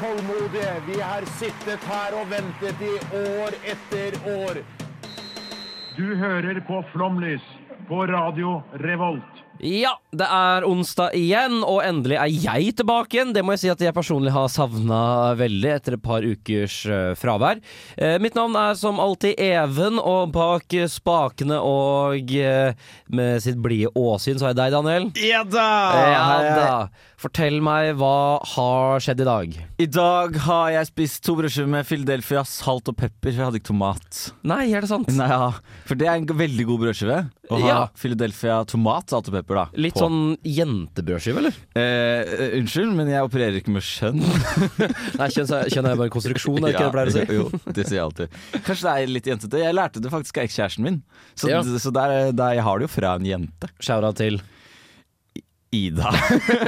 tålmodige. Vi har sittet her og ventet i år etter år. Du hører på Flomlys på Radio Revolt. Ja, det er onsdag igjen, og endelig er jeg tilbake igjen. Det må jeg si at jeg personlig har savna veldig etter et par ukers eh, fravær. Eh, mitt navn er som alltid Even, og bak spakene og eh, med sitt blide åsyn så er jeg deg, Daniel. Ja da! Ja da. Fortell meg, hva har skjedd i dag? I dag har jeg spist to brødskiver med Philadelphia, salt og pepper. for Jeg hadde ikke tomat. Nei, er det sant? Nei, ja. For det er en veldig god brødskive. Å ha Ja. Philadelphia tomat, salt og pepper, da. Litt på. sånn jentebrødskive, eller? eh, eh, Unnskyld, men jeg opererer ikke med kjønn. Nei, kjønn kjønn er bare konstruksjon, er det ikke det jeg pleier å si? Jo, det sier jeg alltid. Kanskje det er litt jentete. Jeg lærte det faktisk av ekskjæresten min. Så, Ja. så der, der, jeg har det jo fra en jente. Shout-out til Ida.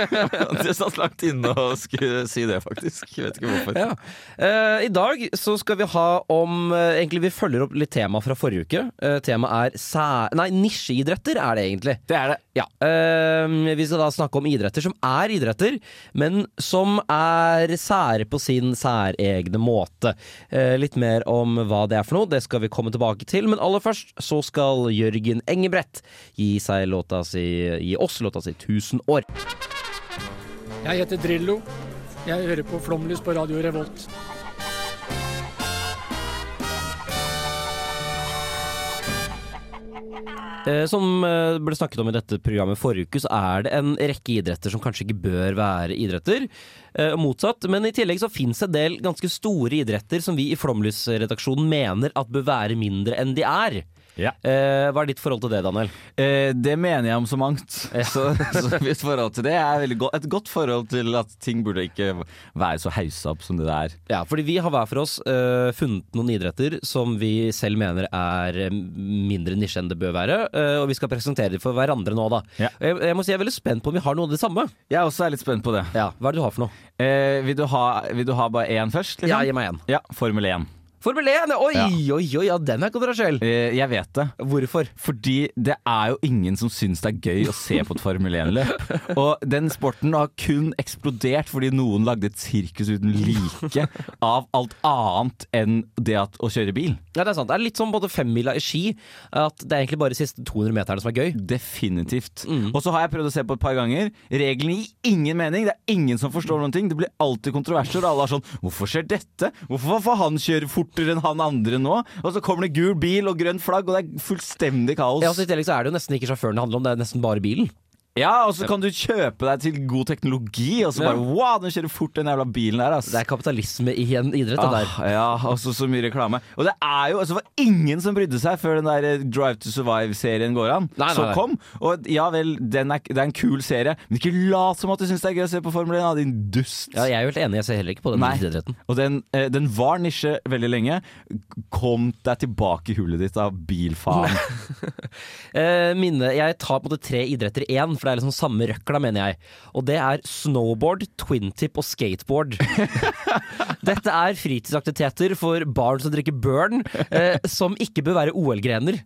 det satt langt inne å skulle si det, faktisk. Jeg vet ikke hvorfor. Ja. Eh, I dag så skal vi ha om eh, Egentlig vi følger opp litt tema fra forrige uke. Uh, Temaet er sæ... Nei, nisjeidretter er det egentlig. Det er det. Ja. eh, vi skal da snakke om idretter som er idretter, men som er sære på sin særegne måte. Eh, litt mer om hva det er for noe, det skal vi komme tilbake til. Men aller først så skal Jørgen Engebrett gi seg låta si Gi oss låta si 1000 år. Jeg heter Drillo. Jeg hører på Flomlys på Radio Revolt. Eh, Som eh, ble snakket om i dette programmet forrige uke, så er det en rekke idretter som kanskje ikke bør være idretter. eh, Motsatt. Men i tillegg så fins en del ganske store idretter som vi i Flomlysredaksjonen mener at bør være mindre enn de er. Ja. Eh, Hva er ditt forhold til det, Daniel? Eh, det mener jeg om så mangt. Så, så mitt forhold til det er go et godt forhold til at ting burde ikke være så haussa opp som det det er. Ja, fordi vi har hver for oss eh, funnet noen idretter som vi selv mener er eh, mindre nisje enn det bør være. eh, og vi skal presentere dem for hverandre nå, da. Ja. Jeg, jeg må si jeg er veldig spent på om vi har noe av det samme. Jeg også er litt spent på det. Ja, Hva er det du har for noe? Eh, vil, du ha, vil du ha bare én først? Liksom? Ja, gi meg en. Ja, Formel 1. Formel 1! Oi, Ja. oi, oi, ja, den er kontroversiell. Eh, jeg vet det. Hvorfor? Fordi det er jo ingen som syns det er gøy å se på et Formel 1-løp. Og den sporten har kun eksplodert fordi noen lagde et sirkus uten like av alt annet enn det at, å kjøre bil. Ja, det er sant. Det er litt som både femmila i ski, at det er egentlig bare de siste 200 meterne som er gøy. Definitivt. Og så har jeg prøvd å se på et par ganger. Reglene gir ingen mening. Det er ingen som forstår noen ting. Det blir alltid kontroverser. Alle er sånn Hvorfor skjer dette? Hvorfor får han kjøre fortere enn han andre nå? Og så kommer det gul bil og grønt flagg, og det er fullstendig kaos. Ja, altså, I tillegg så er det jo nesten ikke sjåføren det handler om, det er nesten bare bilen. Ja, og så kan du kjøpe deg til god teknologi, og så bare wow, den kjører fort den jævla bilen der, ass. Det er kapitalisme i en idrett, det der. Ah, ja, og så så mye reklame. Og det er jo altså, det var ingen som brydde seg før den der eh, Drive to Survive-serien går an. Nei, nei, så kom. Og ja vel, den er, det er en kul serie, men ikke lat som at du syns det er gøy å se på Formel 1, da, din dust. Ja, jeg er jo helt enig, jeg ser heller ikke på den Nei. idretten. Og den, eh, den var nisje veldig lenge. Kom deg tilbake i hullet ditt, da, bilfaen. Eh, minne, jeg tar på en måte tre idretter i én, for det er liksom samme røkla, mener jeg. Og det er snowboard, twintip og skateboard. Dette er fritidsaktiviteter for barn som drikker burn, eh, som ikke bør være OL-grener.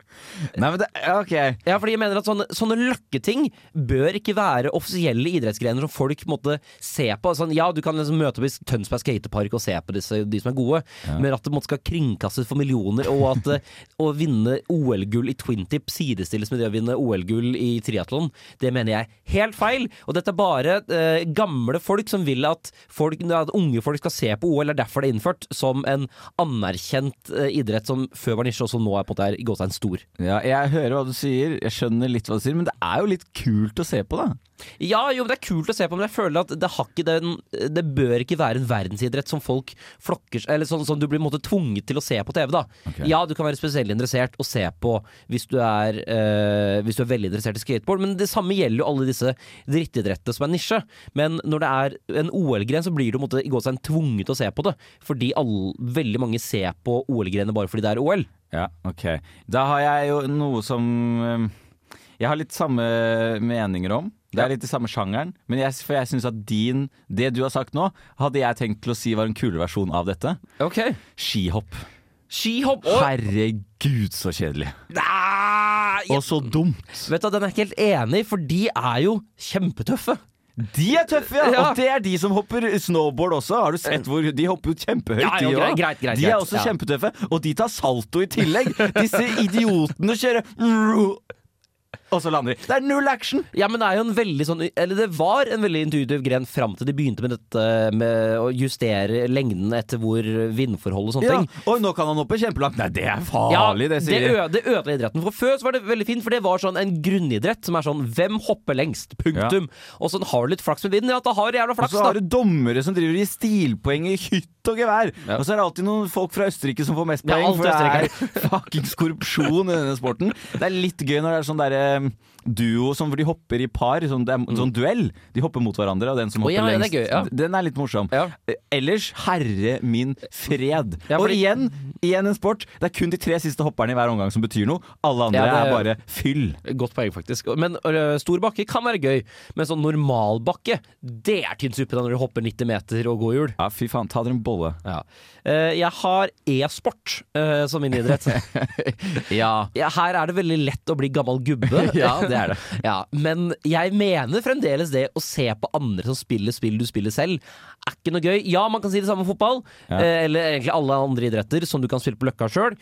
Nei, men det, ja, ok. Ja, fordi jeg mener at sånne, sånne løkketing bør ikke være offisielle idrettsgrener som folk måtte se på. Sånn, ja, du kan liksom møte opp i Tønsberg skatepark og se på disse, de som er gode, men at det måtte skal kringkastes for millioner, og at eh, å vinne OL-gull i twintip sidestilles med det å vinne OL-gull i triatlon, det mener jeg er helt feil. Og dette er bare eh, gamle folk som vil at, folk, at unge folk skal se på OL, det er derfor det er innført som en anerkjent eh, idrett som før var nisje, og som nå er på en måte gåstegn stor. Ja, jeg hører hva du sier, jeg skjønner litt hva du sier, men det er jo litt kult å se på, da. Ja, jo, det er kult å se på, men jeg føler at det den Det bør ikke være en verdensidrett som folk flokker Eller sånn som du blir måte tvunget til å se på TV, da. Okay. Ja, du kan være spesielt interessert og se på hvis du er eh, Hvis du er veldig interessert i skateboard, men det samme gjelder jo alle disse drittidrettene som er nisje. Men når det er en OL-gren, så blir du måte i gåsetegn tvunget til å se på det. Fordi alle, veldig mange ser på OL-grenene bare fordi det er OL. Ja, ok. Da har jeg jo noe som eh, Jeg har litt samme meninger om. Det er litt i samme sjangeren. Men jeg, for jeg syns at din Det du har sagt nå, hadde jeg tenkt til å si var en kulere versjon av dette. Ok Skihopp. Skihopp og Herregud, så kjedelig. Nei, Og så dumt. Vet du, Den er ikke helt enig for de er jo kjempetøffe. De er tøffe, ja! Ja. Og det er de som hopper snowboard også. Har du sett hvor De hopper jo kjempehøyt, Ja, ja, de òg. greit, greit, De er også kjempetøffe, og de tar salto i tillegg. Disse idiotene kjører Og så lander de. Det er null action! Ja, men det er jo en veldig sånn Eller det var en veldig intuitiv gren fram til de begynte med dette med å justere lengden etter hvor vindforhold og sånne Ja. ting. Oi, nå kan han hoppe kjempelangt. Nei, det er farlig, det det, sier de. ø det ødela idretten. For Før så var det veldig fint, for det var sånn en grunnidrett som er sånn Hvem hopper lengst? Punktum. Og sånn har du litt flaks med vinden, ja, da har du jævla flaks, da. Og så har du dommere som driver gir stilpoeng i hytt og gevær. Og så er det alltid noen folk fra Østerrike som får mest poeng, for det er fuckings korrupsjon i denne sporten. Det er litt gøy når det er sånn derre duo som hvor de hopper i par, sånn, det er, sånn duell. De hopper mot hverandre, og den som Mm. Hopper oh, ja, lengst, er gøy, ja. Den er litt morsom. Ja. Eh, Ellers, herre min fred. Ja, Og igjen, igjen en sport. Det er kun de tre siste hopperne i hver omgang som betyr noe. Alle andre Ja, det- er bare fyll. Godt poeng, faktisk. Men uh, stor bakke kan være gøy, men sånn normalbakke, det er tynn suppe da når du hopper 90 meter og går hjul. Ja, fy faen. Ta dere en bolle. Ja. Eh, jeg har e-sport eh, som min idrett. Ja. ja, her er det veldig lett å bli gammel gubbe. Ja, det er det. Ja, men jeg mener fremdeles det å se på andre som spiller spill du spiller selv, er ikke noe gøy. Ja, man kan si det samme om fotball, eh, eller egentlig alle andre idretter som du kan spille på Løkka sjøl,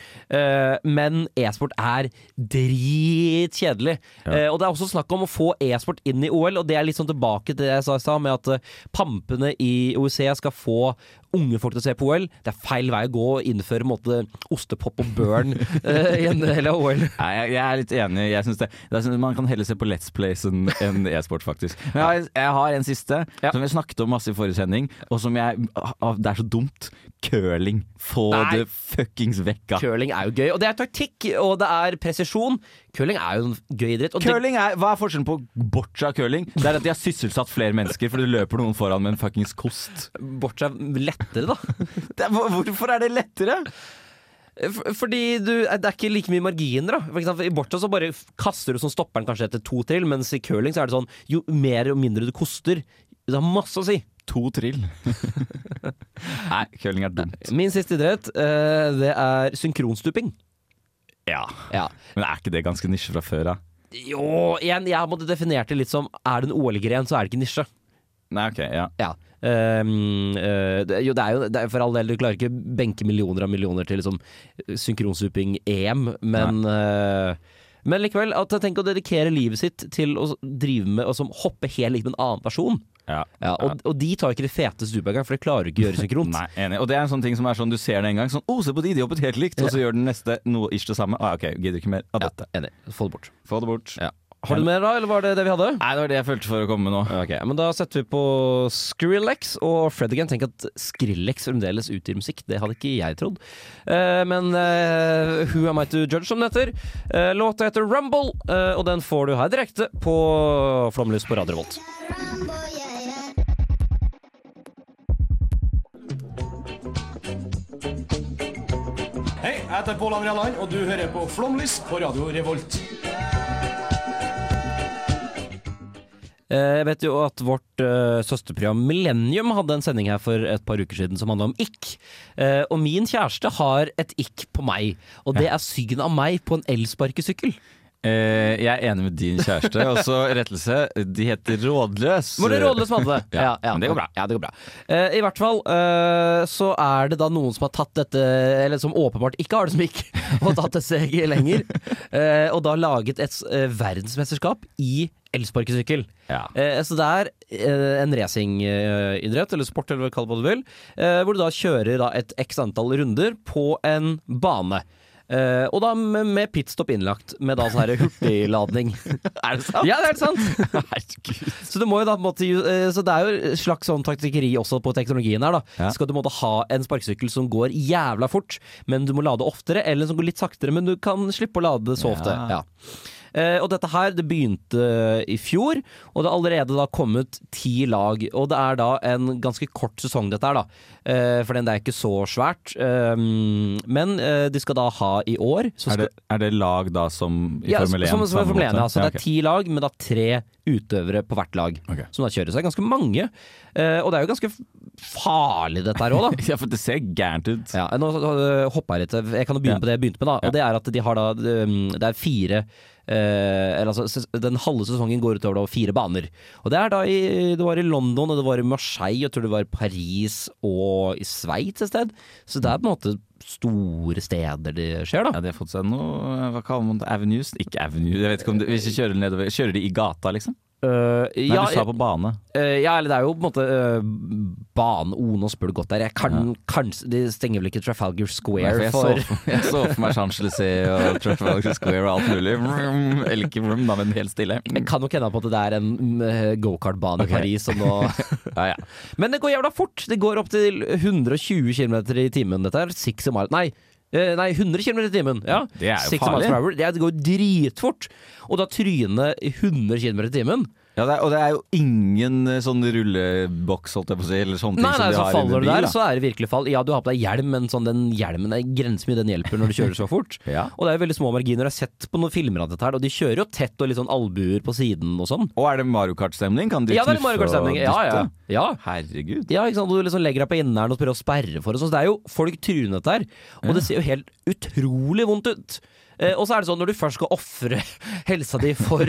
men e-sport er dritkjedelig. Og det er også snakk om å få e-sport inn i OL, og det er litt sånn tilbake til det jeg sa i stad, med at pampene i OEC skal få unge folk til å se på OL. Det er feil vei å gå å innføre måte, ostepop og burn uh, i en del av OL. Nei, jeg, jeg er litt enig. Jeg synes det, jeg synes Man kan heller se på Let's Plays enn en e-sport, faktisk. Men jeg har, jeg har en siste, Ja. som vi snakket om masse i forrige sending, og som jeg ah, Det er så dumt. Curling. Få det fuckings vekk av. Curling er jo gøy, og det er taktikk, og det er presisjon. Curling er jo en gøy idrett. Curling er, Hva er forskjellen på boccia og curling? Det er at de har sysselsatt flere mennesker, for det løper noen foran med en fuckings kost. Bortsett lettere, da. Det er, hvorfor er det lettere? Fordi du, det er ikke like mye marginer. da For eksempel, I Borta så bare kaster du som stopperen kanskje etter to trill, mens i curling så er det sånn jo mer og mindre du koster, det har masse å si. To trill. Nei, curling er dumt. Min siste idrett, eh, det er synkronstuping. Ja. Ja. Men er ikke det ganske nisje fra før av? Jo, igjen, jeg har måttet definert det litt som er det en OL-gren, så er det ikke nisje. Nei, ok, ja. Ja. Ehm, uh, det, jo, det er jo det er for all del, du klarer ikke benke millioner av millioner til liksom, synkronsuping-EM, men uh, men likevel, at jeg tenker å dedikere livet sitt til å drive med å som hoppe helt likt med en annen person. ja. Ja, og, og de tar ikke det fete stupet engang, for det klarer ikke å gjøre synkront. Nei, enig. Og det er en sånn ting som er sånn du ser det en gang, sånn 'Å, se på de, de hoppet helt likt', og så gjør den neste noe ish det samme. Ah, ok, gidder ikke mer av Ja, dette. enig. Få det bort. Få det bort. Ja. Har du mer da, eller var det det vi hadde? Nei, det var det jeg følte for å komme med nå. Ok, men Da setter vi på Skrillex og Fred again. Tenk at Skrillex fremdeles utgir musikk. Det hadde ikke jeg trodd. Eh, men eh, Who am I to judge, som det heter. Eh, låta heter Rumble, eh, og den får du her direkte på Flomlys på Radio Revolt. Hei, jeg heter Pål André Land, og du hører på Flomlys på Radio Revolt. Jeg vet jo at vårt eh, søsterprogram Millennium hadde en sending her for et par uker siden som handla om ikk. Eh, og min kjæreste har et ikk på meg, og det er sygen av meg på en elsparkesykkel. Uh, jeg er enig med din kjæreste. Og så rettelse, de heter Rådløs. Var det Rådløs som hadde det? Ja, men det går bra. Ja, det går bra. Uh, I hvert fall uh, så er det da noen som har tatt dette, eller som åpenbart ikke har det som gikk, og tatt det steget lenger, eh, og da laget et eh, verdensmesterskap i elsparkesykkel. Ja. Eh, så det er eh, en racingidrett, eller sport, eller kall det hva du vil, eh, hvor du da kjører da et x antall runder på en bane. Uh, og da med, med pitstop innlagt, med da sånn hurtigladning. Er det sant? ja, det er sant! Så du må jo da på en måte ju- eh, Så det er jo slags sånn taktikkeri også på teknologien her, da. Ja. Skal du måtte ha en sparkesykkel som går jævla fort, men du må lade oftere, eller som går litt saktere, men du kan slippe å lade så ofte. Ja. Ja. Eh, og dette her, det begynte i fjor, og det er allerede da kommet ti lag. Og det er da en ganske kort sesong, dette her, da. Eh, for den er ikke så svært. Eh, men de skal da ha i år så Er det, er det lag da som i ja, Formel 1? Som, som i Formel 1, måte? ja. Så det er ti lag, men da tre utøvere på hvert lag. Okay. Som da kjører. seg ganske mange. Eh, og det er jo ganske farlig dette her òg, da. Ja, for det ser gærent ut. Ja, nå øh, hopper jeg litt. Jeg kan jo begynne Ja. på det jeg begynte med. da Og det er at de har da um, Det er fire eh, eller altså, Den halve sesongen går utover da fire baner. Og Det er da i, det var i London, og det var i Marseille, jeg tror det var i Paris og i Sveits et sted. Så det er på en måte store steder det skjer, da. Ja, De har fått seg noe Hva kaller man det? Avenues? Ikke avenues, jeg vet ikke om det, Hvis de kjører nedover Kjører de i gata, liksom? Øh, Nei, ja, du sa på bane. Uh, ja, eller det er jo på en måte uh, bane oh, nå spør du godt der. Jeg kan kanskje De stenger vel ikke Trafalgar Nei, Square for jeg, for så, jeg så for meg Champs-Élysées og Trafalgar Square og alt mulig. Eller ikke vroom, da, men helt stille. Jeg kan nok hende på at det er en mm, gokartbane okay. i Paris som nå Ja, ja. Men det går jævla fort! Det går opp til 120 km i timen, dette her. Six mile Nei. Eh, Nei, 100 km i timen. Ja. Det er jo farlig. hour. Det, går dritfort! Og da tryne i 100 km i timen Ja, det er, og det er jo ingen eh, sånn rulleboks, holdt jeg på å si, eller sånne ting Nei, nei, som de så har faller du der, da. så er det virkelig fall. Ja, du har på deg hjelm, men sånn, den hjelmen er grenser mye den hjelper når du kjører så fort. Ja. Og det er jo veldig små marginer. Jeg har sett på noen filmer av dette her, og de kjører jo tett og litt sånn albuer på siden og sånn. Og er det Mario Kart-stemning? Kan de Ja, det knuffe Mario Kart-stemning. Ja, ja. ja. Herregud. Ja, ikke sant? Og du liksom legger deg på inneren og prøver å sperre for oss Så det er jo folk trynet der. Og det ser jo helt utrolig vondt ut. Eh, og så er det sånn når du først skal ofre helsa di for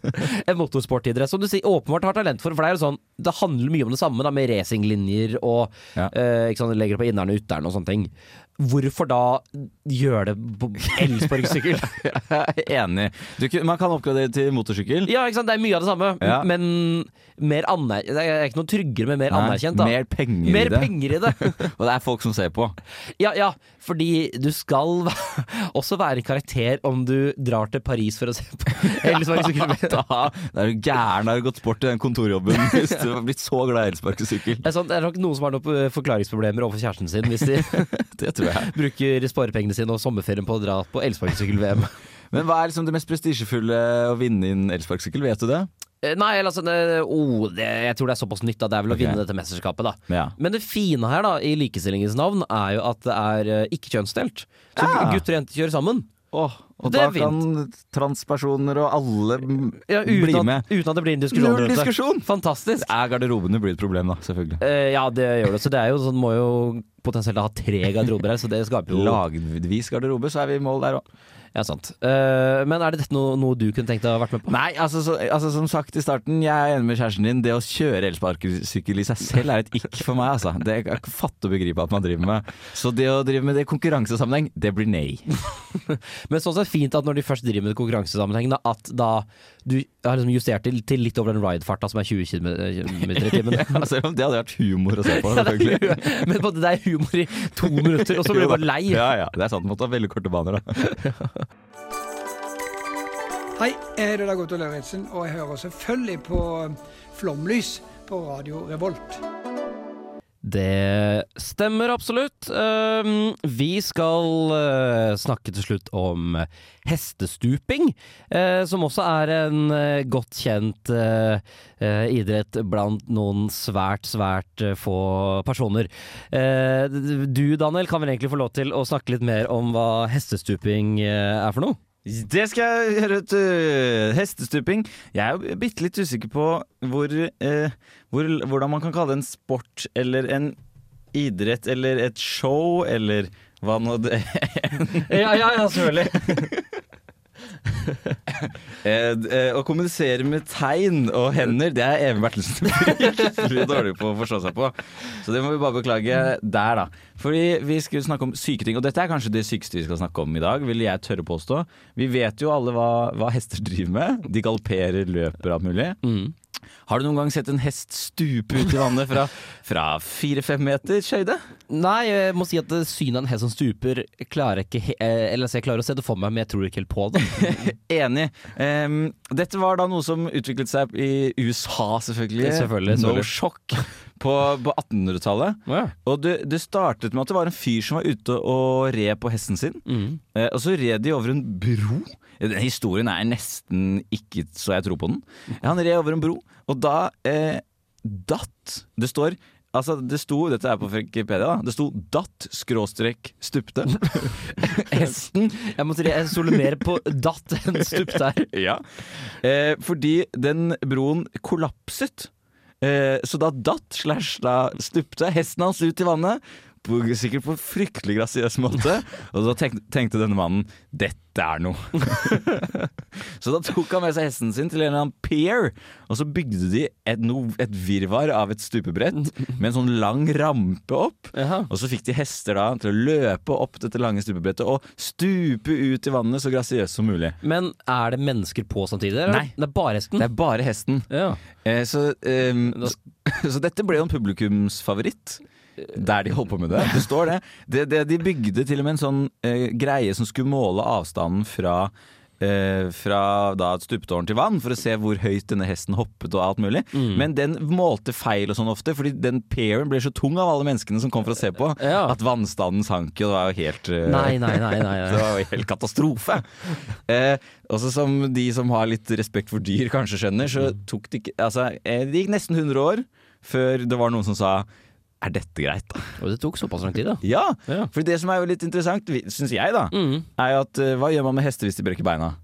en motorsportidrett som du sier, åpenbart har talent for, for det er jo sånn Det handler mye om det samme, da, med racinglinjer og Ja. eh, ikke sant, legger på inneren og uteren og sånne ting. Hvorfor da gjøre det på elsparkesykkel? Enig. Du, man kan oppgradere til motorsykkel. ja, ikke sant, det er mye av det samme, Ja. men mer aner... Det er ikke noe tryggere, men mer Nei, anerkjent, da. Mer penger Mer i det. penger i det. Og det er folk som ser på. Ja, ja, fordi du skal også være i karakter om du drar til Paris for å se på elsparkesykkel. Da, da er du gæren, da har du gått bort til den kontorjobben hvis du har blitt så glad i elsparkesykkel. Det er, sånn, det er nok noen som har noen forklaringsproblemer overfor kjæresten sin hvis de Det tror jeg. bruker sparepengene sine og sommerferien på å dra på elsparkesykkel-VM. Men hva er liksom det mest prestisjefulle å vinne i en elsparkesykkel? Vet du det? Eh, Nei, altså oh, det, Jeg tror det er såpass nytt at det er vel å vinne dette mesterskapet, da. Ja. Men det fine her, da, i likestillingens navn, er jo at det er eh, ikke kjønnsdelt. Så ja. gutter og jenter kjører sammen. Åh, og Det da kan transpersoner og alle Ja, bli uten, med. uten at det blir en diskusjon. Null diskusjon! Fantastisk. Er garderobene blir et problem, da, selvfølgelig. Uh, ja, det gjør det. Så det er jo sånn, må jo potensielt ha tre garderober her, så det skaper jo Lagvis garderobe, så er vi i mål der òg. Ja, sant. Uh, men er dette noe, noe du kunne tenkt deg å ha vært med på? Nei, altså, så, altså som sagt i starten, jeg er enig med kjæresten din. Det å kjøre elsparkesykkel i seg selv er et ikk for meg, altså. Det er ikke fatte og begripe at man driver med. Så det å drive med det i konkurransesammenheng, det blir nei. Men sånn sett fint at når de først driver med konkurransesammenheng, da, at da du har liksom justert til, til litt over den ride-farta som er 20 km i timen. Ja, Selv om det hadde vært humor å se på, Ja, det er selvfølgelig. Men på det er humor i to minutter, og så blir du bare lei. Ja, ja, det er sant. Måtte ha veldig korte baner, da. Hei, jeg heter Dag Otto Lauritzen, og jeg hører selvfølgelig på Flomlys på Radio Revolt. Det stemmer absolutt. Um, vi skal uh, snakke til slutt om hestestuping, uh, som også er en uh, godt kjent idrett blant noen svært, svært få personer. Du, Daniel, kan vel egentlig få lov til å snakke litt mer om hva hestestuping er for noe? Det skal jeg gjøre, vet du. Hestestuping. Jeg er jo bitte litt usikker på hvor, eh, hvor, hvordan man kan kalle det en sport eller en idrett eller et show eller hva nå det Ja, ja, ja, selvfølgelig. Eh, eh, Å kommunisere med tegn og hender, det er Even Bertelsen fryktelig dårlig på å forstå seg på. Så det må vi bare beklage der, da. Fordi vi skulle snakke om syke ting, og dette er kanskje det sykeste vi skal snakke om i dag, vil jeg tørre påstå. Vi vet jo alle hva, hva hester driver med. De galopperer, løper alt mulig. Har du noen gang sett en hest stupe ut i vannet fra, fra fire-fem meters høyde? Nei, jeg må si at synet av en hest som stuper, klarer jeg ikke eh, Eller jeg klarer å se det for meg, men jeg tror ikke helt på det. Enig. Um, dette var da noe som utviklet seg i USA, selvfølgelig. Selvfølgelig, No selvfølgelig. sjokk. På, på 1800-tallet. Ja. Og det, det startet med at det var en fyr som var ute og red på hesten sin. Mm. Eh, og så red de over en bro. Den historien er nesten ikke så jeg tror på den. Han red over en bro, og da eh, datt Det står Altså, det sto, dette er på Wikipedia, da. Det sto 'datt skråstrek stupte'. Hesten Jeg måtte solumere på datt enn stupte' her. Ja. Eh, fordi den broen kollapset. Eh, så da datt slash da stupte hesten hans ut i vannet. På, sikkert på fryktelig grasiøs måte. Og da tenk, tenkte denne mannen dette er noe. så da tok han med seg hesten sin til en eller annen pier, og så bygde de et, no, et virvar av et stupebrett med en sånn lang rampe opp. Jaha. Og så fikk de hester da til å løpe opp dette lange stupebrettet og stupe ut i vannet så grasiøst som mulig. Men er det mennesker på samtidig? Eller? Nei. Det er bare hesten? Det er bare hesten. Ja. Eh, så, eh, så, så dette ble jo en publikumsfavoritt. Der de holdt på med det. Det står det. det, det de bygde til og med en sånn eh, greie som skulle måle avstanden fra eh, fra da et stupetårn til vann, for å se hvor høyt denne hesten hoppet og alt mulig. Mm. Men den målte feil og sånn ofte, fordi den pairen ble så tung av alle menneskene som kom for å se på, Ja. at vannstanden sank jo. Det var jo helt eh, Nei, nei, nei. det var jo helt katastrofe. Eh, også som de som har litt respekt for dyr kanskje skjønner, så tok det ikke Altså, eh, det gikk nesten 100 år før det var noen som sa er dette greit? Og det tok såpass lang tid, da. Ja! Ja. For det som er jo litt interessant, syns jeg, da, Mm. er jo at eh, hva gjør man med hester hvis de brekker beina?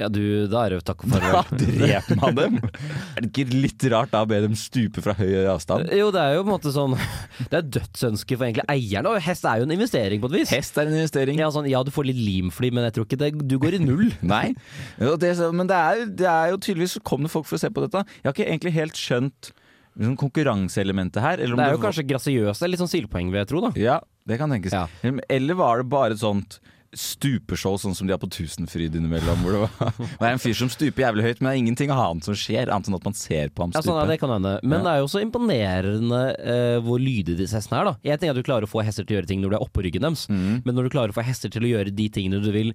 Ja, du, da er det jo takk og Da dreper man dem! Er det ikke litt rart da å be dem stupe fra høy avstand? Jo, det er jo på en måte sånn Det er dødsønske for egentlig eierne, og hest er jo en investering på et vis. Hest er en investering. Ja, sånn, ja, du får litt limfly, men jeg tror ikke det, du går i null. Nei. Jo, det, men det er, det er jo tydeligvis kom det folk for å se på dette. Jeg har ikke egentlig helt skjønt liksom, konkurranseelementet her. Eller om Det er jo var- kanskje grasiøst. Det litt sånn silpoeng, vil jeg tro, da. Ja, det kan tenkes. Ja. Eller var det bare et sånt stupeshow sånn som de har på Tusenfryd innimellom? Hvor det, var, det er en fyr som stuper jævlig høyt, men det er ingenting annet som skjer, annet enn at man ser på ham Ja, sånn, ja, det kan hende. Men Ja. det er jo også imponerende uh, hvor lydige disse hestene er. da Jeg tenker at du klarer å få hester til å gjøre ting når du er oppå ryggen deres, Mm. men når du klarer å få hester til å gjøre de tingene du vil,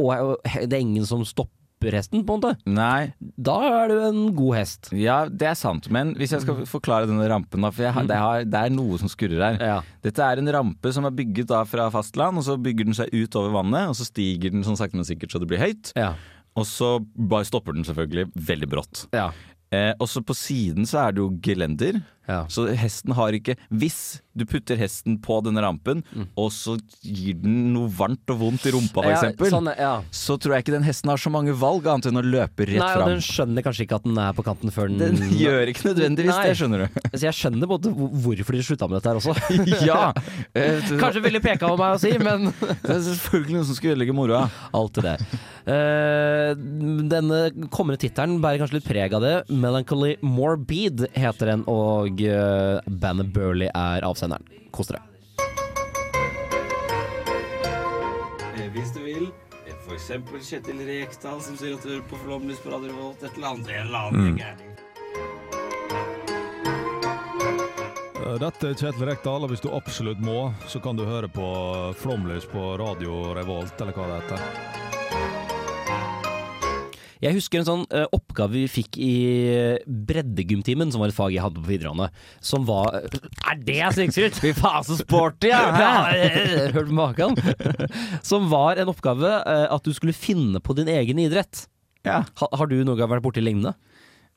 og det er ingen som stopper hesten, på en måte, Nei, da er du en god hest. ja, det er sant. Men hvis jeg skal forklare denne rampen, da, for har- det, har, det er noe som skurrer her. Ja. Dette er en rampe som er bygget da fra fastland, og så bygger den seg ut over vannet, og så stiger den sånn sakte, men sikkert så det blir høyt. Ja. Og så bare stopper den selvfølgelig veldig brått. Ja. Eh, og så på siden så er det jo gelender. Ja. Så hesten har ikke Hvis du putter hesten på denne rampen, og så gir den noe varmt og vondt i rumpa, for Ja, sånn, ja. så tror jeg ikke den hesten har så mange valg annet enn å løpe rett Nei, og fram. den skjønner kanskje ikke at den er på kanten før den Den gjør ikke nødvendigvis Nei. det, skjønner du. Så jeg skjønner hvor- hvorfor de slutta med dette her også. ja. Kanskje ville peka på meg å si, men Det er selvfølgelig noen som skal ødelegge moroa. Alt det. Eh, denne kommende tittelen bærer kanskje litt preg av det. 'Melancholy Morbid' heter den, og eh, bandet Burley er avsenderen. Kos dere. Hvis du vil. For eksempel Kjetil Rekdal som sier at du hører på Flåmlys på Radio Revolt. Et eller annet, en eller annen. Eh, Dette er Kjetil Rekdal, og hvis du absolutt må, så kan du høre på Flomlys på Radio Revolt, eller hva det heter. Jeg husker en sånn uh, oppgave vi fikk i breddegymtimen, som var et fag jeg hadde på videregående, som var Er det snikskryt?! Fy faen, så sporty, ja! Hørt på maken? Som var en oppgave uh, at du skulle finne på din egen idrett. Ja. Ha, har du noen gang vært borti lignende?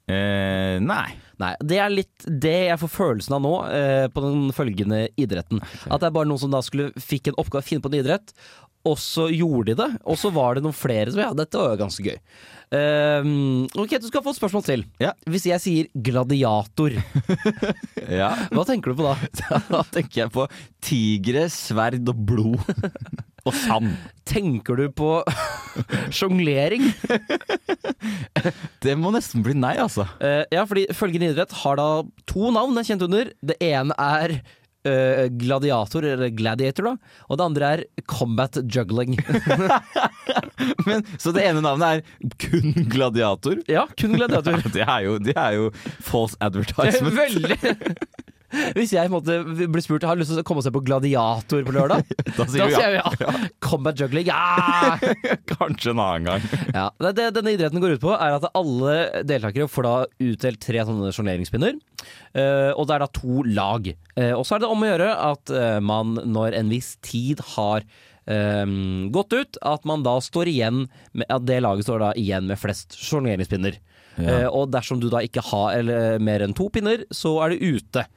Eh, nei. Nei, det er litt det jeg får følelsen av nå, eh, på den følgende idretten. At det er bare noen som da skulle fikk en oppgave, finne på en idrett, og så gjorde de det. Og så var det noen flere som ja, dette var jo ganske gøy. Um, ok, du skal få et spørsmål til. Ja. Hvis jeg sier gladiator, Ja. hva tenker du på da? Da tenker jeg på tigre, sverd og blod. og sand. Tenker du på sjonglering? Det må nesten bli nei, altså. Uh, ja, fordi følgende idrett har da to navn jeg er kjent under. Det ene er eh, gladiator, eller gladiator, da. Og det andre er combat juggling. Men, så det ene navnet er kun gladiator? ja, kun gladiator. Det er jo, det er jo false advertisement. Veldig. Hvis jeg måte blir spurt Har lyst til å komme og se på Gladiator på lørdag, Da sier jeg ja. ja. Combat juggling, ja! Kanskje en annen gang. ja. Det, det denne idretten går ut på, er at alle deltakere får da utdelt tre sånne sjongeringspinner. Uh, og det er da to lag. Uh, og så er det om å gjøre at uh, man når en viss tid har eh, gått ut, at man da står igjen med, At det laget står da igjen med flest sjongleringspinner. Ja. Eh, og dersom du da ikke har eller, mer enn to pinner, så er du ute.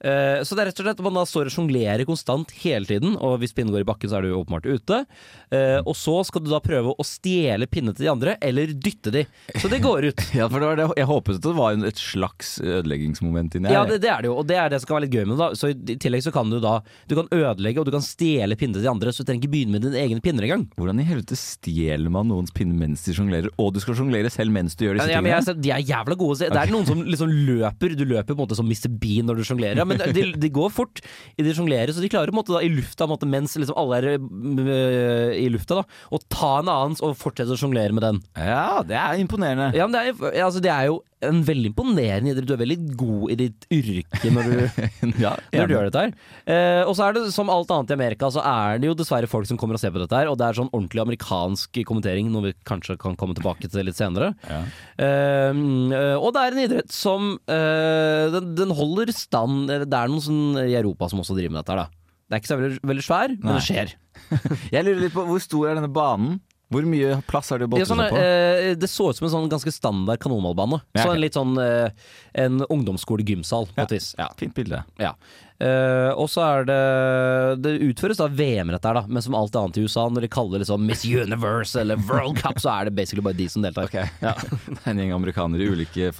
Eh, Så det er rett og slett at man da står og sjonglerer konstant hele tiden, og hvis pinnen går i bakken, så er du åpenbart ute. Eh, Og så skal du da prøve å stjele pinnene til de andre, eller dytte de. Så det går ut. Ja, for det var det, Jeg håpet at det var et slags ødeleggingsmoment inni Ja, det, det er det jo, og det er det som kan være litt gøy med det. da Så I tillegg så kan du da Du kan ødelegge, og du kan stjele pinnene til de andre, så du trenger ikke begynne med dine egne pinner engang. Hvordan i helvete stjeler man noens pinne mens de sjonglerer, og du skal sjonglere selv mens du gjør disse Ja, men jeg, tingene? de er jævla gode. Det er noen som liksom løper. Du løper på en måte som Mr. Bean når du sjonglerer. Men de, de går fort i de sjonglerer, så de klarer på en måte da i lufta måte, mens liksom alle er øh, i lufta, da, å ta en annen og fortsette å sjonglere med den. Ja, det er imponerende. Ja, men det er, altså, det er jo en veldig imponerende idrett. Du er veldig god i ditt yrke når du Ja, når du gjør dette her. Eh, og så er det som alt annet i Amerika, så er det jo dessverre folk som kommer og ser på dette her, og det er sånn ordentlig amerikansk kommentering, noe vi kanskje kan komme tilbake til litt senere. Ja. Eh, mm, og det er en idrett som eh, den, den holder stand Det er noen sånn i Europa som også driver med dette her, da. Det er ikke så veldig, veldig svær, men Nei. det skjer. Jeg lurer litt på hvor stor er denne banen? Hvor mye plass er det Ja, boltre sånn, på? eh, det så ut som en sånn ganske standard kanonballbane. Ja, Så en litt sånn eh, en ungdomsskole-gymsal, vis. Ja. Fint bilde. Ja. Eh, og så er det Det utføres da VM dette her, da. Men som alt annet i USA, når de kaller det liksom Miss Universe eller World Cup, så er det basically bare de som deltar. Ja. Det er en gjeng amerikanere i ulike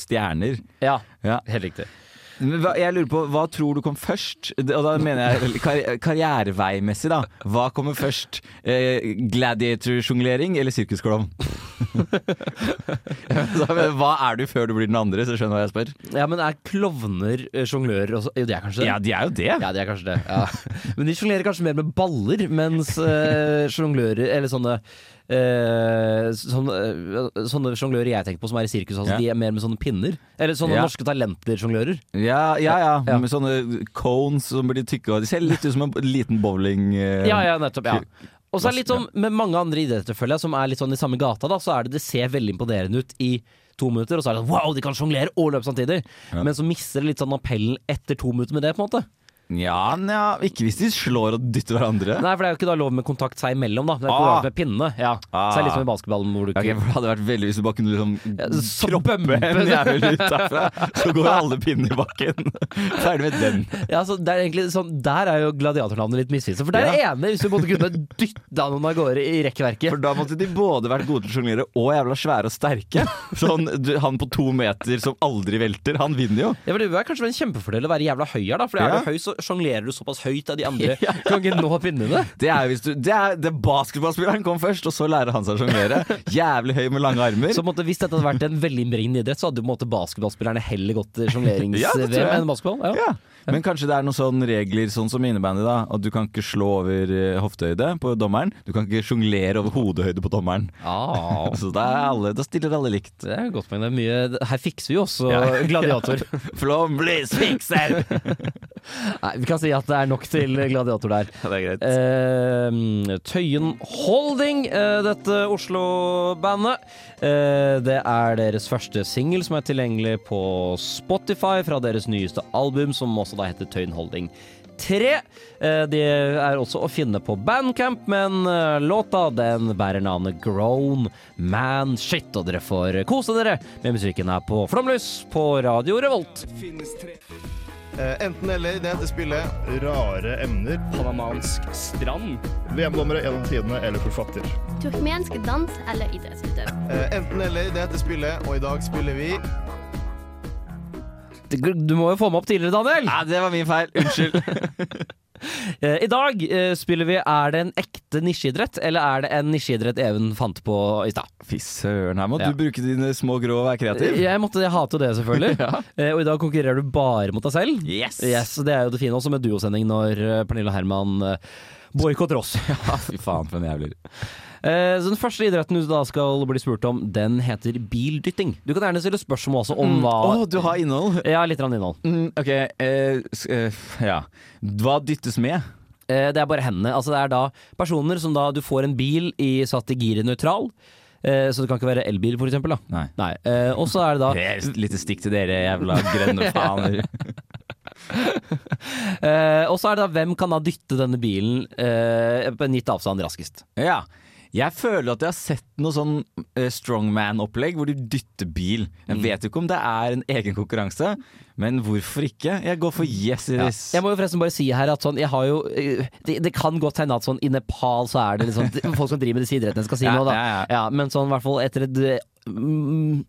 stjerner. ja, Ja. helt riktig. Jeg lurer på, hva tror du kom først? Og da mener jeg kar karriereveimessig, da. Hva kommer først? Eh, Gladiator-sjonglering eller sirkusklovn? Hva er du før du blir den andre, så skjønner du hva jeg spør? Ja, men er klovner eh, sjonglører også? Jo, de er kanskje det? Ja, de er jo det. Ja, de er kanskje det. Ja. Men de sjonglerer kanskje mer med baller, mens sjonglører Eller sånne eh, sånne, eh, sånne sjonglører jeg tenker på som er i sirkus, altså, Ja. de er mer med sånne pinner. Eller sånne Ja. norske talenter-sjonglører. Ja, ja, ja. Ja. Med sånne cones som blir tykke. og De ser litt ut som en liten bowling... eh, Ja, ja, nettopp. ja Og så er det litt sånn med mange andre idretter, føler jeg, som er litt sånn i samme gata, da, så er det det ser veldig imponerende ut i to minutter, og så er det sånn wow, de kan sjonglere og løpe samtidig. Men så mister det litt sånn appellen etter to minutter med det, på en måte. Ja, nja, ikke hvis de slår og dytter hverandre. Nei, for det er jo ikke da lov med kontakt seg imellom, da. Det er ikke Ah. lov med pinne. Ja. Så det er litt som i basketballen hvor du ikke okay, for Det hadde vært veldig hvis du bare kunne liksom så kroppe en jævel ut derfra, så går alle pinner i bakken. Ferdig med den. Ja, så det er egentlig sånn Der er jo gladiatornavnet litt misvisende. For det er det ene, hvis du måtte kunne dytta noen av gårde i rekkverket. For da måtte de både vært gode til å sjonglere og jævla svære og sterke. Sånn, du, Han på to meter som aldri velter, han vinner jo. Ja, men Det er kanskje en kjempefordel å være jævla høy her, da. For er du høy, så sjonglerer du såpass høyt av de andre kan ikke nå pinnene. Det er hvis du Det er det basketballspilleren kom først, og så lærer han seg å sjonglere. Jævlig høy med lange armer. Så måtte, Hvis dette hadde vært en veldig innbringende idrett, så hadde jo basketballspillerne heller gått til Ja, det enn basketball. Ja. Ja. Men kanskje det er noen sånne regler sånn som innebandy, da. At du kan ikke slå over eh, hoftehøyde på dommeren. Du kan ikke sjonglere over hodehøyde på dommeren. Ah, Så er alle, da stiller alle likt. det er godt poeng. Er Her fikser vi jo også Ja. gladiator. Flomlys fikser! Nei, vi kan si at det er nok til gladiator der. det er greit. Eh, Tøyen Holding, eh, dette Oslo-bandet. Eh, det er deres første singel som er tilgjengelig på Spotify fra deres nyeste album, som også da heter Tøyen Holding 3. Eh, de er også å finne på Bandcamp, men eh, låta den bærer navnet Grown Man Shit, og dere får kose dere med musikken her på Flomlys på Radio Revolt. Enten eller, det heter spillet. Rare emner. Panamansk strand. VM-dommere gjennom tidene eller forfatter. Turkmensk dans eller idrettsutøver. Eh, Enten eller, det heter spillet, og i dag spiller vi Du må jo få meg opp tidligere, Daniel! Nei, det var min feil. Unnskyld. Eh, I dag eh, spiller vi Er det en ekte nisjeidrett, eller er det en nisjeidrett Even fant på i stad? Fy søren, her må Ja. du bruke dine små grå og være kreativ. Jeg måtte jo det, selvfølgelig. ja. Og i dag konkurrerer du bare mot deg selv. Yes! Yes, Det er jo det fine også med duosending når eh, Pernille Herman eh, boikotter oss. Ja, fy faen for en jævler. Eh, Så Den første idretten du da skal bli spurt om, den heter bildytting. Du kan gjerne stille spørsmål også om Mm. hva Å, du har innhold? Ja, litt innhold. Mm, ok, uh, ja. Hva dyttes med? Det er bare hendene. Altså det er da personer som da du får en bil i satt i giret nøytral. Eh, så det kan ikke være elbil, for eksempel. Da. Nei. Eh, og så er det da Et lite stikk til dere jævla grønne faner. eh, Og så er det da hvem kan da dytte denne bilen på en gitt avstand raskest. Ja. Jeg føler at jeg har sett noe sånn eh, strongman-opplegg hvor du dytter bil. Jeg vet jo ikke om det er en egen konkurranse, men hvorfor ikke? Jeg går for yes i Ja. Jeg må jo forresten bare si her at sånn, jeg har jo eh, Det, det kan godt hende at sånn i Nepal så er det liksom folk som driver med disse idrettene skal si Ja, noe, da. ja, ja. men sånn i hvert fall etter et eh, mm,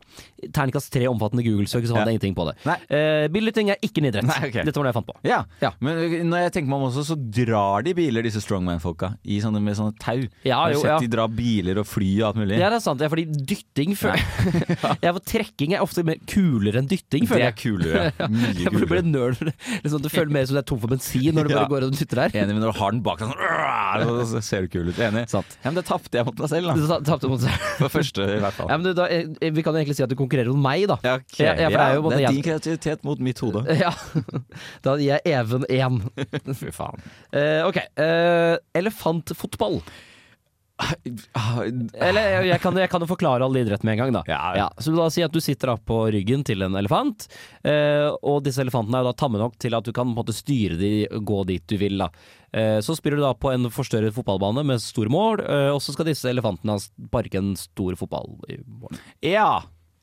terningkast tre omfattende Google-søk, så fant Ja. jeg ingenting på det. Uh, Billyting er ikke en idrett. Nei, okay. Dette var det jeg fant på. Ja. Ja. men når jeg tenker meg om også, så drar de biler, disse strongman-folka, sånne, med sånne tau. Ja, jo, har du sett ja. de drar biler og fly og alt mulig. Ja, det er sant. Ja, fordi dytting føler Ja, for trekking er ofte mer kulere enn dytting, Det er jeg. kulere. Mye kulere. du blir nerd. Liksom, det føles mer som du er tom for bensin når du bare går og dytter der. Enig, men når du har den bak deg sånn, så ser du kul ut. Enig. Sant. Ja, men det tapte jeg mot meg selv, da. Det tapte mot seg. For første, i hvert fall. Ja, men du, da, eh, vi kan jo egentlig si at du konkurrerer mot meg, da. Ja, ok. Ja, ja, for det er det er din kreativitet mot mitt hode. Ja. Da gir jeg Even én. Fy faen. Uh, ok. Uh, elefantfotball. Eller jeg, kan, jeg kan jo forklare all idrett med en gang, da. Ja. så da si at du sitter da på ryggen til en elefant, eh, og disse elefantene er jo da tamme nok til at du kan måte styre de gå dit du vil. da. Eh, så spiller du da på en forstørret fotballbane med store mål, eh, og så skal disse elefantene sparke en stor fotball i mål. Ja.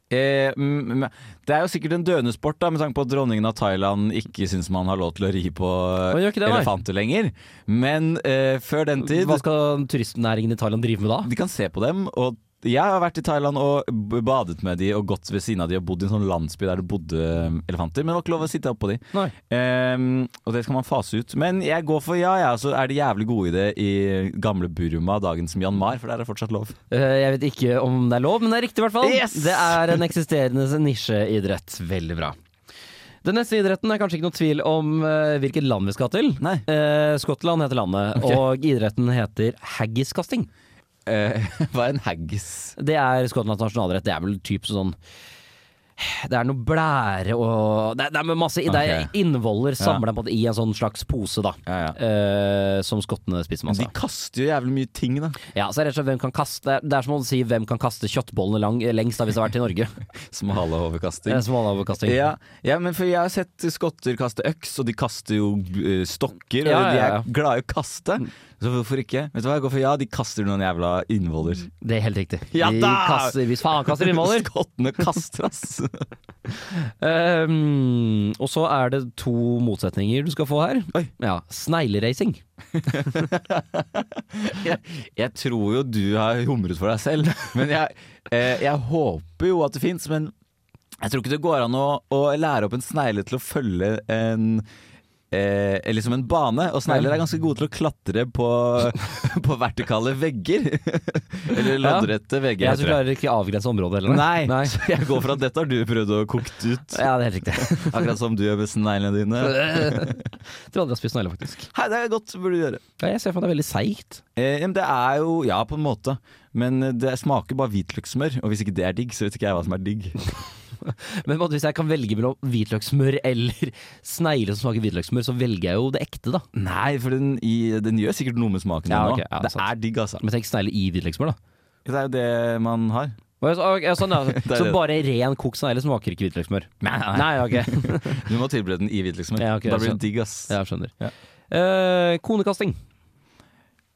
Eh, det er jo sikkert en døende sport, da, med tanke på at dronningen av Thailand ikke syns man har lov til å ri på nei? elefanter lenger. Men eh, før den tid Hva skal turistnæringen i Thailand drive med da? De kan se på dem. Og jeg har vært i Thailand og badet med de og gått ved siden av de og bodd i en sånn landsby der det bodde elefanter. Men det var ikke lov å sitte oppå de. Ehm, og det skal man fase ut. Men jeg går for ja, ja. Så er det jævlig gode i det i gamle Burma, dagens Myanmar, for der er det fortsatt lov. Uh, Jeg vet ikke om det er lov, men det er riktig i hvert fall. Yes! Det er en eksisterende nisjeidrett. Veldig bra. Den neste idretten er kanskje ikke noe tvil om uh, hvilket land vi skal til. Nei. Uh, Skottland heter landet, okay. og idretten heter haggiskasting. Eh, hva er en haggis? Det er Skottlands nasjonalrett. Det er vel typ sånn det er noe blære og Det er, det er masse Det er Ok. innvoller samla ja. i en sånn slags pose, da. Ja, ja. Uh, som skottene spiser Men masse de kaster jo jævlig mye ting, da. Ja, så er det slett hvem kan kaste Det er som å si hvem kan kaste kjøttbollene lang, lengst, da, hvis det har vært i Norge. Smalehovedkasting. Eh. Ja, ja, men for jeg har sett skotter kaste øks, og de kaster jo eh, stokker, og de er glade i å kaste. Så hvorfor ikke? Vet du hva, jeg går for ja, de kaster noen jævla innvoller. Det er helt riktig. Ja de kaster, hvis faen kaster innvoller. Skottene kaster, ass! Um, og så er det to motsetninger du skal få her. Oi. Ja, Snegleracing. jeg, jeg tror jo du har humret for deg selv, men jeg, eh, jeg håper jo at det fins. Men jeg tror ikke det går an å, å lære opp en snegle til å følge en Eh, liksom en bane, og snegler er ganske gode til å klatre på, på vertikale vegger. Eller loddrette vegger. Jeg det. klarer ikke avgrense området heller. Nei, så jeg går for at dette har du prøvd å koke ut. Ja, det er helt riktig. Akkurat som du gjør med sneglene dine. Tror aldri jeg har spist snegler, faktisk. Hei, det er godt, burde du gjøre. Ja, jeg ser for meg det er veldig seigt. Eh, det er jo, ja på en måte Men det smaker bare hvitløkssmør Og hvis ikke det er digg, så vet ikke jeg hva som er digg Men hvis jeg kan velge mellom hvitløkssmør eller snegler som smaker hvitløkssmør, så velger jeg jo det ekte, da. Nei, for den, i, den gjør sikkert noe med smaken Ja, din ok, nå. ja, Det sant. er digg altså Men tenk snegler i hvitløkssmør, da. Det er jo det man har ja, sånn, ja. Så bare ren kokt snegle smaker ikke hvitløkssmør? Nei, nei. Nei, ok. Du må tilberede den i hvitløkssmør Ja, okay, Da blir det digg ass Ja, skjønner. Ja. Eh, konekasting.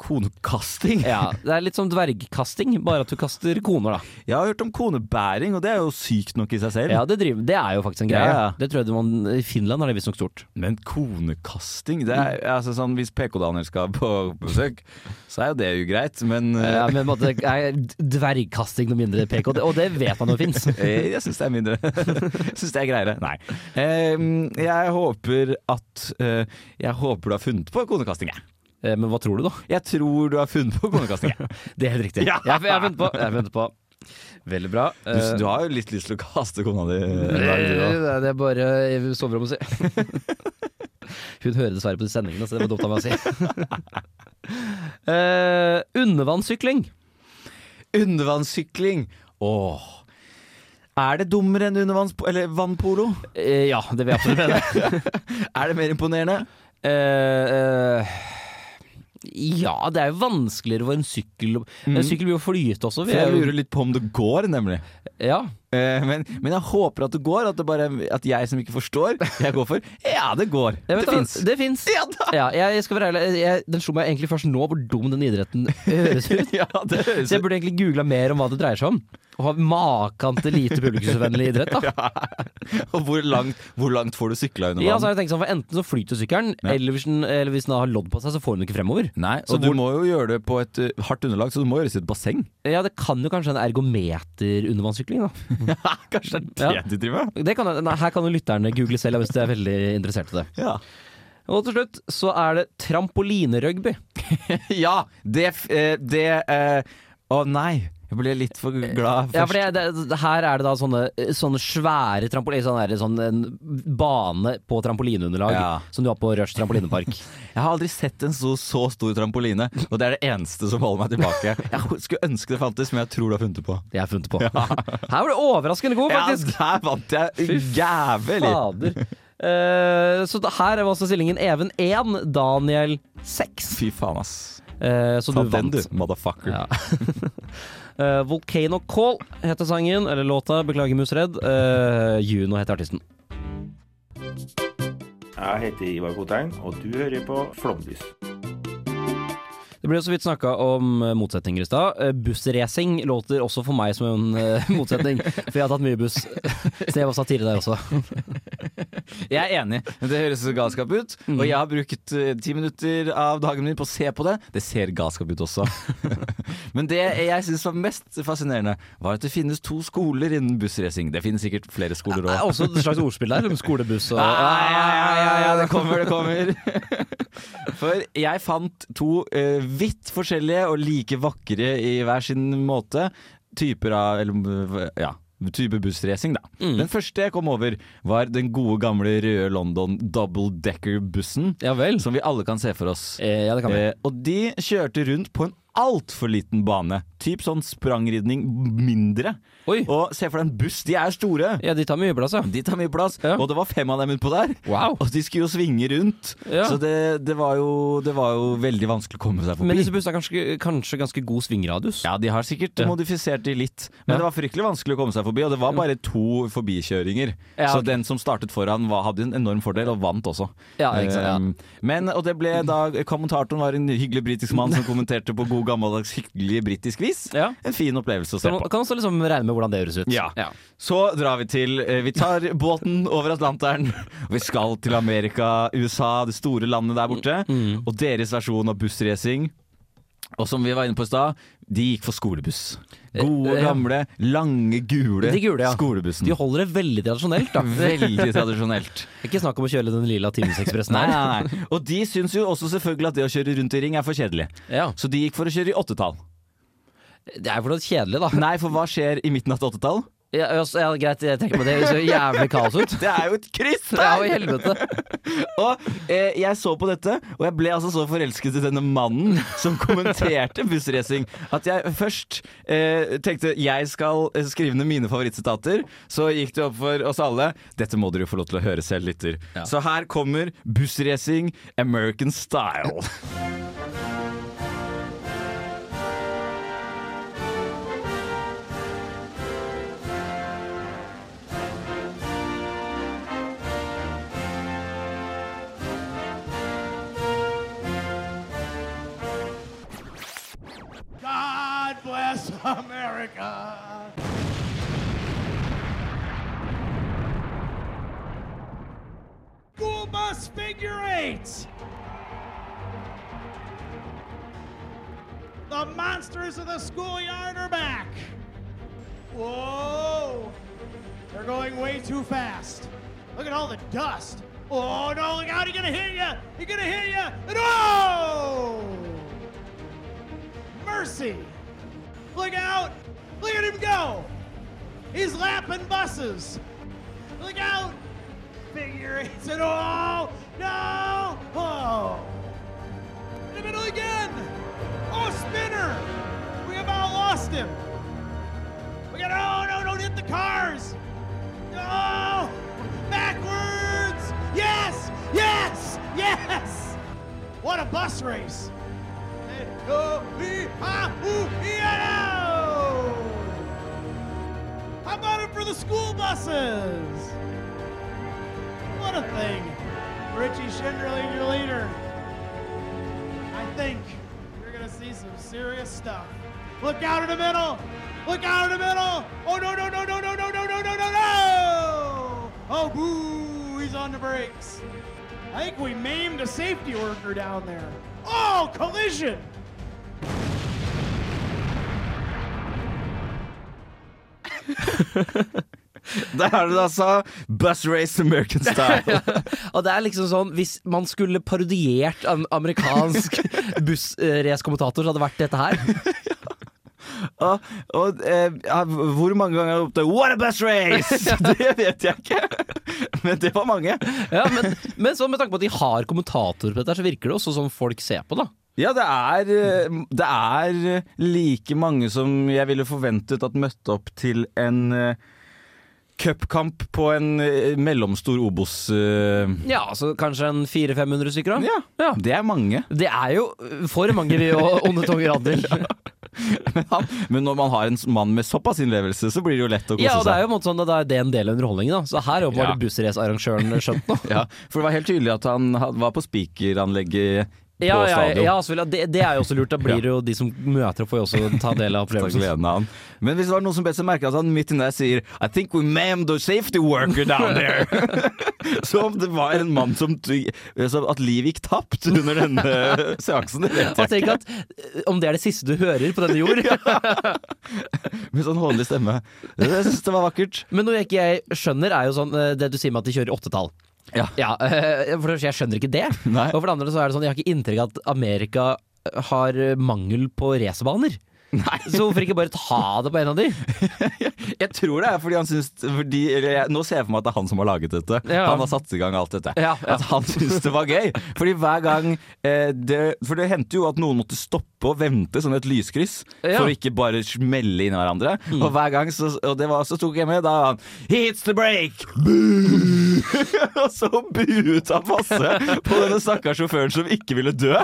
Konekasting? Ja, Det er litt som dvergkasting, bare at du kaster koner, da. Jeg har hørt om konebæring, og det er jo sykt nok i seg selv. Ja, det, driver, det er jo faktisk en greie. Ja, ja. Det tror jeg man, I Finland er det visstnok stort. Men konekasting det er, altså sånn, Hvis PK-Daniel skal på besøk, så er jo det jo greit, men eh, Ja, men måtte, er dvergkasting noe mindre PK? Og det vet man jo fins. Eh, Jeg syns det er mindre. Syns det er greiere. Nei. Jeg håper at eh, Jeg håper du har funnet på konekasting, jeg. Eh, Men hva tror du, da? Jeg tror du har funnet på konekasting. Det er helt riktig. Ja. Jeg, har funnet på. Jeg har funnet på. Veldig bra. Du, du har jo litt lyst til å kaste kona di. Eh, det, er bare soverommet, si. Hun hører dessverre på de sendingene, så det var dumt av meg å si. uh, undervannssykling. Undervannssykling. Åh. Er det dummere enn vannpolo? Uh, ja, det vil jeg absolutt mene. er det mer imponerende? Uh, eh, ja, det er jo vanskeligere for en sykkel En sykkel vil jo flyte også. For jeg lurer litt på om det går, nemlig. Ja. Eh, men, men jeg håper at det går. At, det bare, at jeg som ikke forstår, jeg går for Ja, det går. Vet det fins. Det fins. Ja! Ja, jeg skal være ærlig, jeg, den slo meg egentlig først nå hvor dum den idretten høres ut. Ja, det høres Så jeg burde egentlig googla mer om hva det dreier seg om. Og ha makan til lite publikumsvennlig idrett, da. Og hvor langt, hvor langt får du sykla under vann? Ja, så har jeg tenkt sånn, for Enten så flyter sykkelen, Ja. eller, hvis den, eller hvis den har lodd på seg, så får den ikke fremover. Nei, Så du hvor- må jo gjøre det på et uh, hardt underlag, så du må gjøres i et basseng. Ja, det kan jo kanskje en ergometer-undervannssykling, da. Kanskje det er Ja. det de driver med? Det kan, nei, her kan jo lytterne google selv hvis de er veldig interessert i det. Ja. Og til slutt så er det trampolinerugby. ja, det, eh, det Å nei, jeg ble litt for glad først. Ja, for det, det, det, her er det da sånne, sånne svære trampoliner sånn, der, sånn en bane på trampolineunderlag Ja. som du har på Rush trampolinepark. Jeg har aldri sett en så, så stor trampoline, og det er det eneste som holder meg tilbake. Jeg skulle ønske det fantes, men jeg tror du har funnet det på. Jeg har funnet det på. Her var du overraskende god, faktisk. Ja, der vant jeg jævlig. Eh, så her er altså stillingen Even 1, Daniel 6. Fy faen, ass. Uh, så Ta du den, vant. du, motherfucker. Ja. Eh, Volcano Call heter sangen, eller låta. Beklager, Musredd. Uh, Juno heter artisten. Jeg heter Ivar Kotein, og du hører på Flomlys. Det ble så vidt snakka om eh, motsetninger i stad. Eh, Bussracing låter også for meg som en eh, motsetning, for jeg har tatt mye buss. Så jeg var satire der også. Jeg er enig. Det høres galskap ut. Mm. Og jeg har brukt ti minutter av dagen min på å se på det. Det ser galskap ut også. Men det jeg syns var mest fascinerende, var at det finnes to skoler innen bussracing. Det finnes sikkert flere skoler er òg. også et slags ordspill der, om skolebuss og Ja, ja, ja, ja, det kommer, det kommer. For jeg fant to eh, vidt forskjellige og like vakre i hver sin måte typer av eller, ja, type bussracing, da. Mm. Den første jeg kom over, var den gode gamle røde London double decker-bussen. Ja. Som vi alle kan se for oss. Eh, ja, det kan vi. Eh, og de kjørte rundt på en altfor liten bane. Typ sånn sprangridning mindre. Oi. Og se for deg en buss, de er store. Ja, de tar mye plass, ja. De tar mye plass, Ja. og det var fem av dem utpå der. Wow. Og de skulle jo svinge rundt, Ja. så det, det, var jo, det var jo veldig vanskelig å komme seg forbi. Men disse bussene har kanskje, kanskje ganske god svingradius? Ja, de har sikkert modifisert de litt, men det var fryktelig vanskelig å komme seg forbi, og det var bare to forbikjøringer. Ja, Så den som startet foran var, hadde en enorm fordel, og vant også. Ja, ikke sant. Um, Men, og det ble da Kommentatoren var en hyggelig britisk mann som kommenterte på god gammeldags hyggelig britisk vis. Ja. En fin opplevelse å se Kan, på. kan også liksom regne med hvordan det høres ut. Ja. Så drar vi til eh, Vi tar båten over Atlanteren. og Vi skal til Amerika, USA, det store landet der borte. Mm. Og deres versjon av bussracing. Og som vi var inne på i stad, de gikk for skolebuss. Gode, Eh, ja. gamle, lange, gule, De gule, ja. skolebussen. De holder det veldig tradisjonelt, da. Veldig tradisjonelt. Ikke snakk om å kjøre den lilla Timesekspressen Nei, her. nei, nei. Og de syns jo også selvfølgelig at det å kjøre rundt i ring er for kjedelig. Ja. Så de gikk for å kjøre i åttetall. Det er jo for noe kjedelig, da. Nei, for hva skjer i midten av 80-tall? Ja, ja, ja, greit, jeg tenker på det. Det ser jævlig kaos ut. Det er jo et kryss Ja, der! i helvete. Og eh, jeg så på dette, og jeg ble altså så forelsket i denne mannen som kommenterte bussracing, at jeg først eh, tenkte jeg skal eh, skrive ned mine favorittsitater. Så gikk det opp for oss alle. Dette må dere jo få lov til å høre selv, lytter. Så her kommer bussracing American style. Bless America. School bus figure eight. The monsters of the schoolyard are back. Whoa! They're going way too fast. Look at all the dust. Oh no, look out, he's gonna hit you! He's gonna hit you! And oh! Mercy! Look out! Look at him go! He's lapping buses! Look out! Figure eights and oh! No! Oh! In the middle again! Oh, spinner! We about lost him! We got oh no, don't hit the cars! No! Backwards! Yes! Yes! Yes! What a bus race! Oh, How about it for the school buses? What a thing. Richie Schinderling, your leader. I think you're going to see some serious stuff. Look out in the middle. Look out in the middle. Oh, no, no, no, no, no, no, no, no, no, no, no. Oh, boo. He's on the brakes. I think we maimed a safety worker down there. Oh, collision. Der er det altså Bus Race American Style. Og det er liksom sånn Hvis man skulle parodiert en amerikansk bussracekommentator, så hadde det vært dette her. Og, og eh, hvor mange ganger har jeg oppdaget What a bus race! Det vet jeg ikke. Men det var mange. Ja, men, men så med tanke på at de har kommentatorer på dette, så virker det også som folk ser på, da. Ja, det er, eh, det er like mange som jeg ville forventet at møtte opp til en uh, cupkamp på en mellomstor Obos. Uh. Ja, altså kanskje en 400-500 stykker, da? Ja, ja, det er mange. Det er jo for mange, vi og Onde Tonger Adel. men, han, men når man har en mann med såpass innlevelse, så blir det jo lett å kose seg. Ja, og det er jo en måte sånn det er det en del av underholdningen, da. Så her er bare Ja. bussracearrangøren skjønt nå. ja, for det var helt tydelig at han var på speakeranlegget på Ja, på stadion. ja ja det, det er jo også lurt. Da blir det jo de som møter, får jo også ta del av opplevelsen. Men hvis det var noen som bet seg merke at han midt inne der sier I think we maimed the safety worker down there. Så om det var en mann som At liv gikk tapt under denne seansen, det vet Og jeg tenk ikke. at eh, om det er det siste du hører på denne jord Med sånn hånlig stemme. Jeg syns det var vakkert. Men noe jeg ikke jeg skjønner, er jo sånn eh, det du sier med at de kjører åttetall. Ja. ja for det første, jeg skjønner ikke det. Nei. Og for det andre så er det sånn, jeg har ikke inntrykk av at Amerika har eh, mangel på racerbaner. Så hvorfor ikke bare ta det på en av de? Jeg tror det er fordi han syns fordi, eller jeg, Nå ser jeg for meg at det er han som har laget dette. Ja. Han har satt i gang alt dette. Ja, ja. At han syns det var gøy. Fordi hver gang eh, det, For det hendte jo at noen måtte stoppe og vente sånn et lyskryss. Ja. For å ikke bare smelle inn i hverandre. Og hver gang så, og det var, så tok jeg med, da var han Hits the break! Og så buet han masse på denne stakkars sjåføren som ikke ville dø.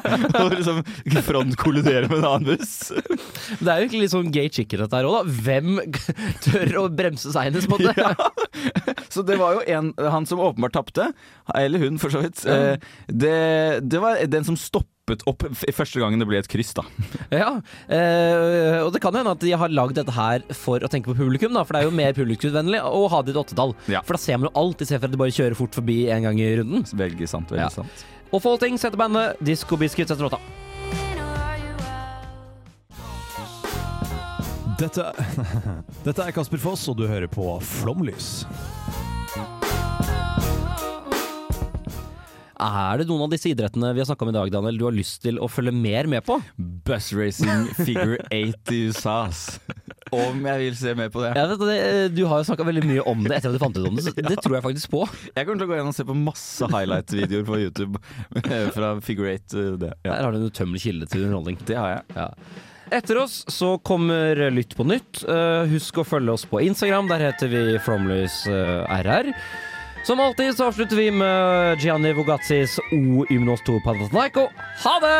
Og liksom frontkollidere med en annen buss. Det er jo egentlig litt sånn gay chicken dette her òg, da. Hvem tør å bremse seinest, på en måte? Ja. Så det var jo en, han som åpenbart tapte, eller hun for så vidt. Eh, Det, det var den som stoppet opp første gangen det ble et kryss, da. Ja, eh, og det kan hende at de har lagd dette her for å tenke på publikum, da, for det er jo mer publikumsvennlig å ha det i et åttetall. Ja. For da ser man jo alt, istedenfor for at de bare kjører fort forbi en gang i runden. Veldig sant. veldig Ja. sant. Og Folting setter bandet Disco Biscuits etter låta. Dette, dette er Kasper Foss, og du hører på Flomlys. Er det noen av disse idrettene vi har snakka om i dag, Daniel, du har lyst til å følge mer med på? Bus racing figure eight i USA. Om jeg vil se mer på det. Ja, du har jo snakka veldig mye om det etter at du fant ut om det, så det tror jeg faktisk på. Jeg kommer til å gå inn og se på masse highlight-videoer på YouTube eh, fra figure eight. eh, Det. Ja. Der har du en utømmelig kilde til underholdning. det har jeg. Ja. Etter oss så kommer Lytt på nytt. Eh, husk å følge oss på Instagram. Der heter vi Flomlys eh, RR. Som alltid så avslutter vi med Gianni Vogazzis O Ymnos to Panathinaiko. Ha det!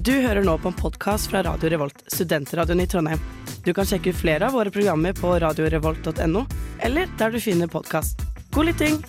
Du hører nå på en podkast fra Radio Revolt, studentradioen i Trondheim. Du kan sjekke ut flere av våre programmer på radiorevolt.no, eller der du finner podkast. God lytting!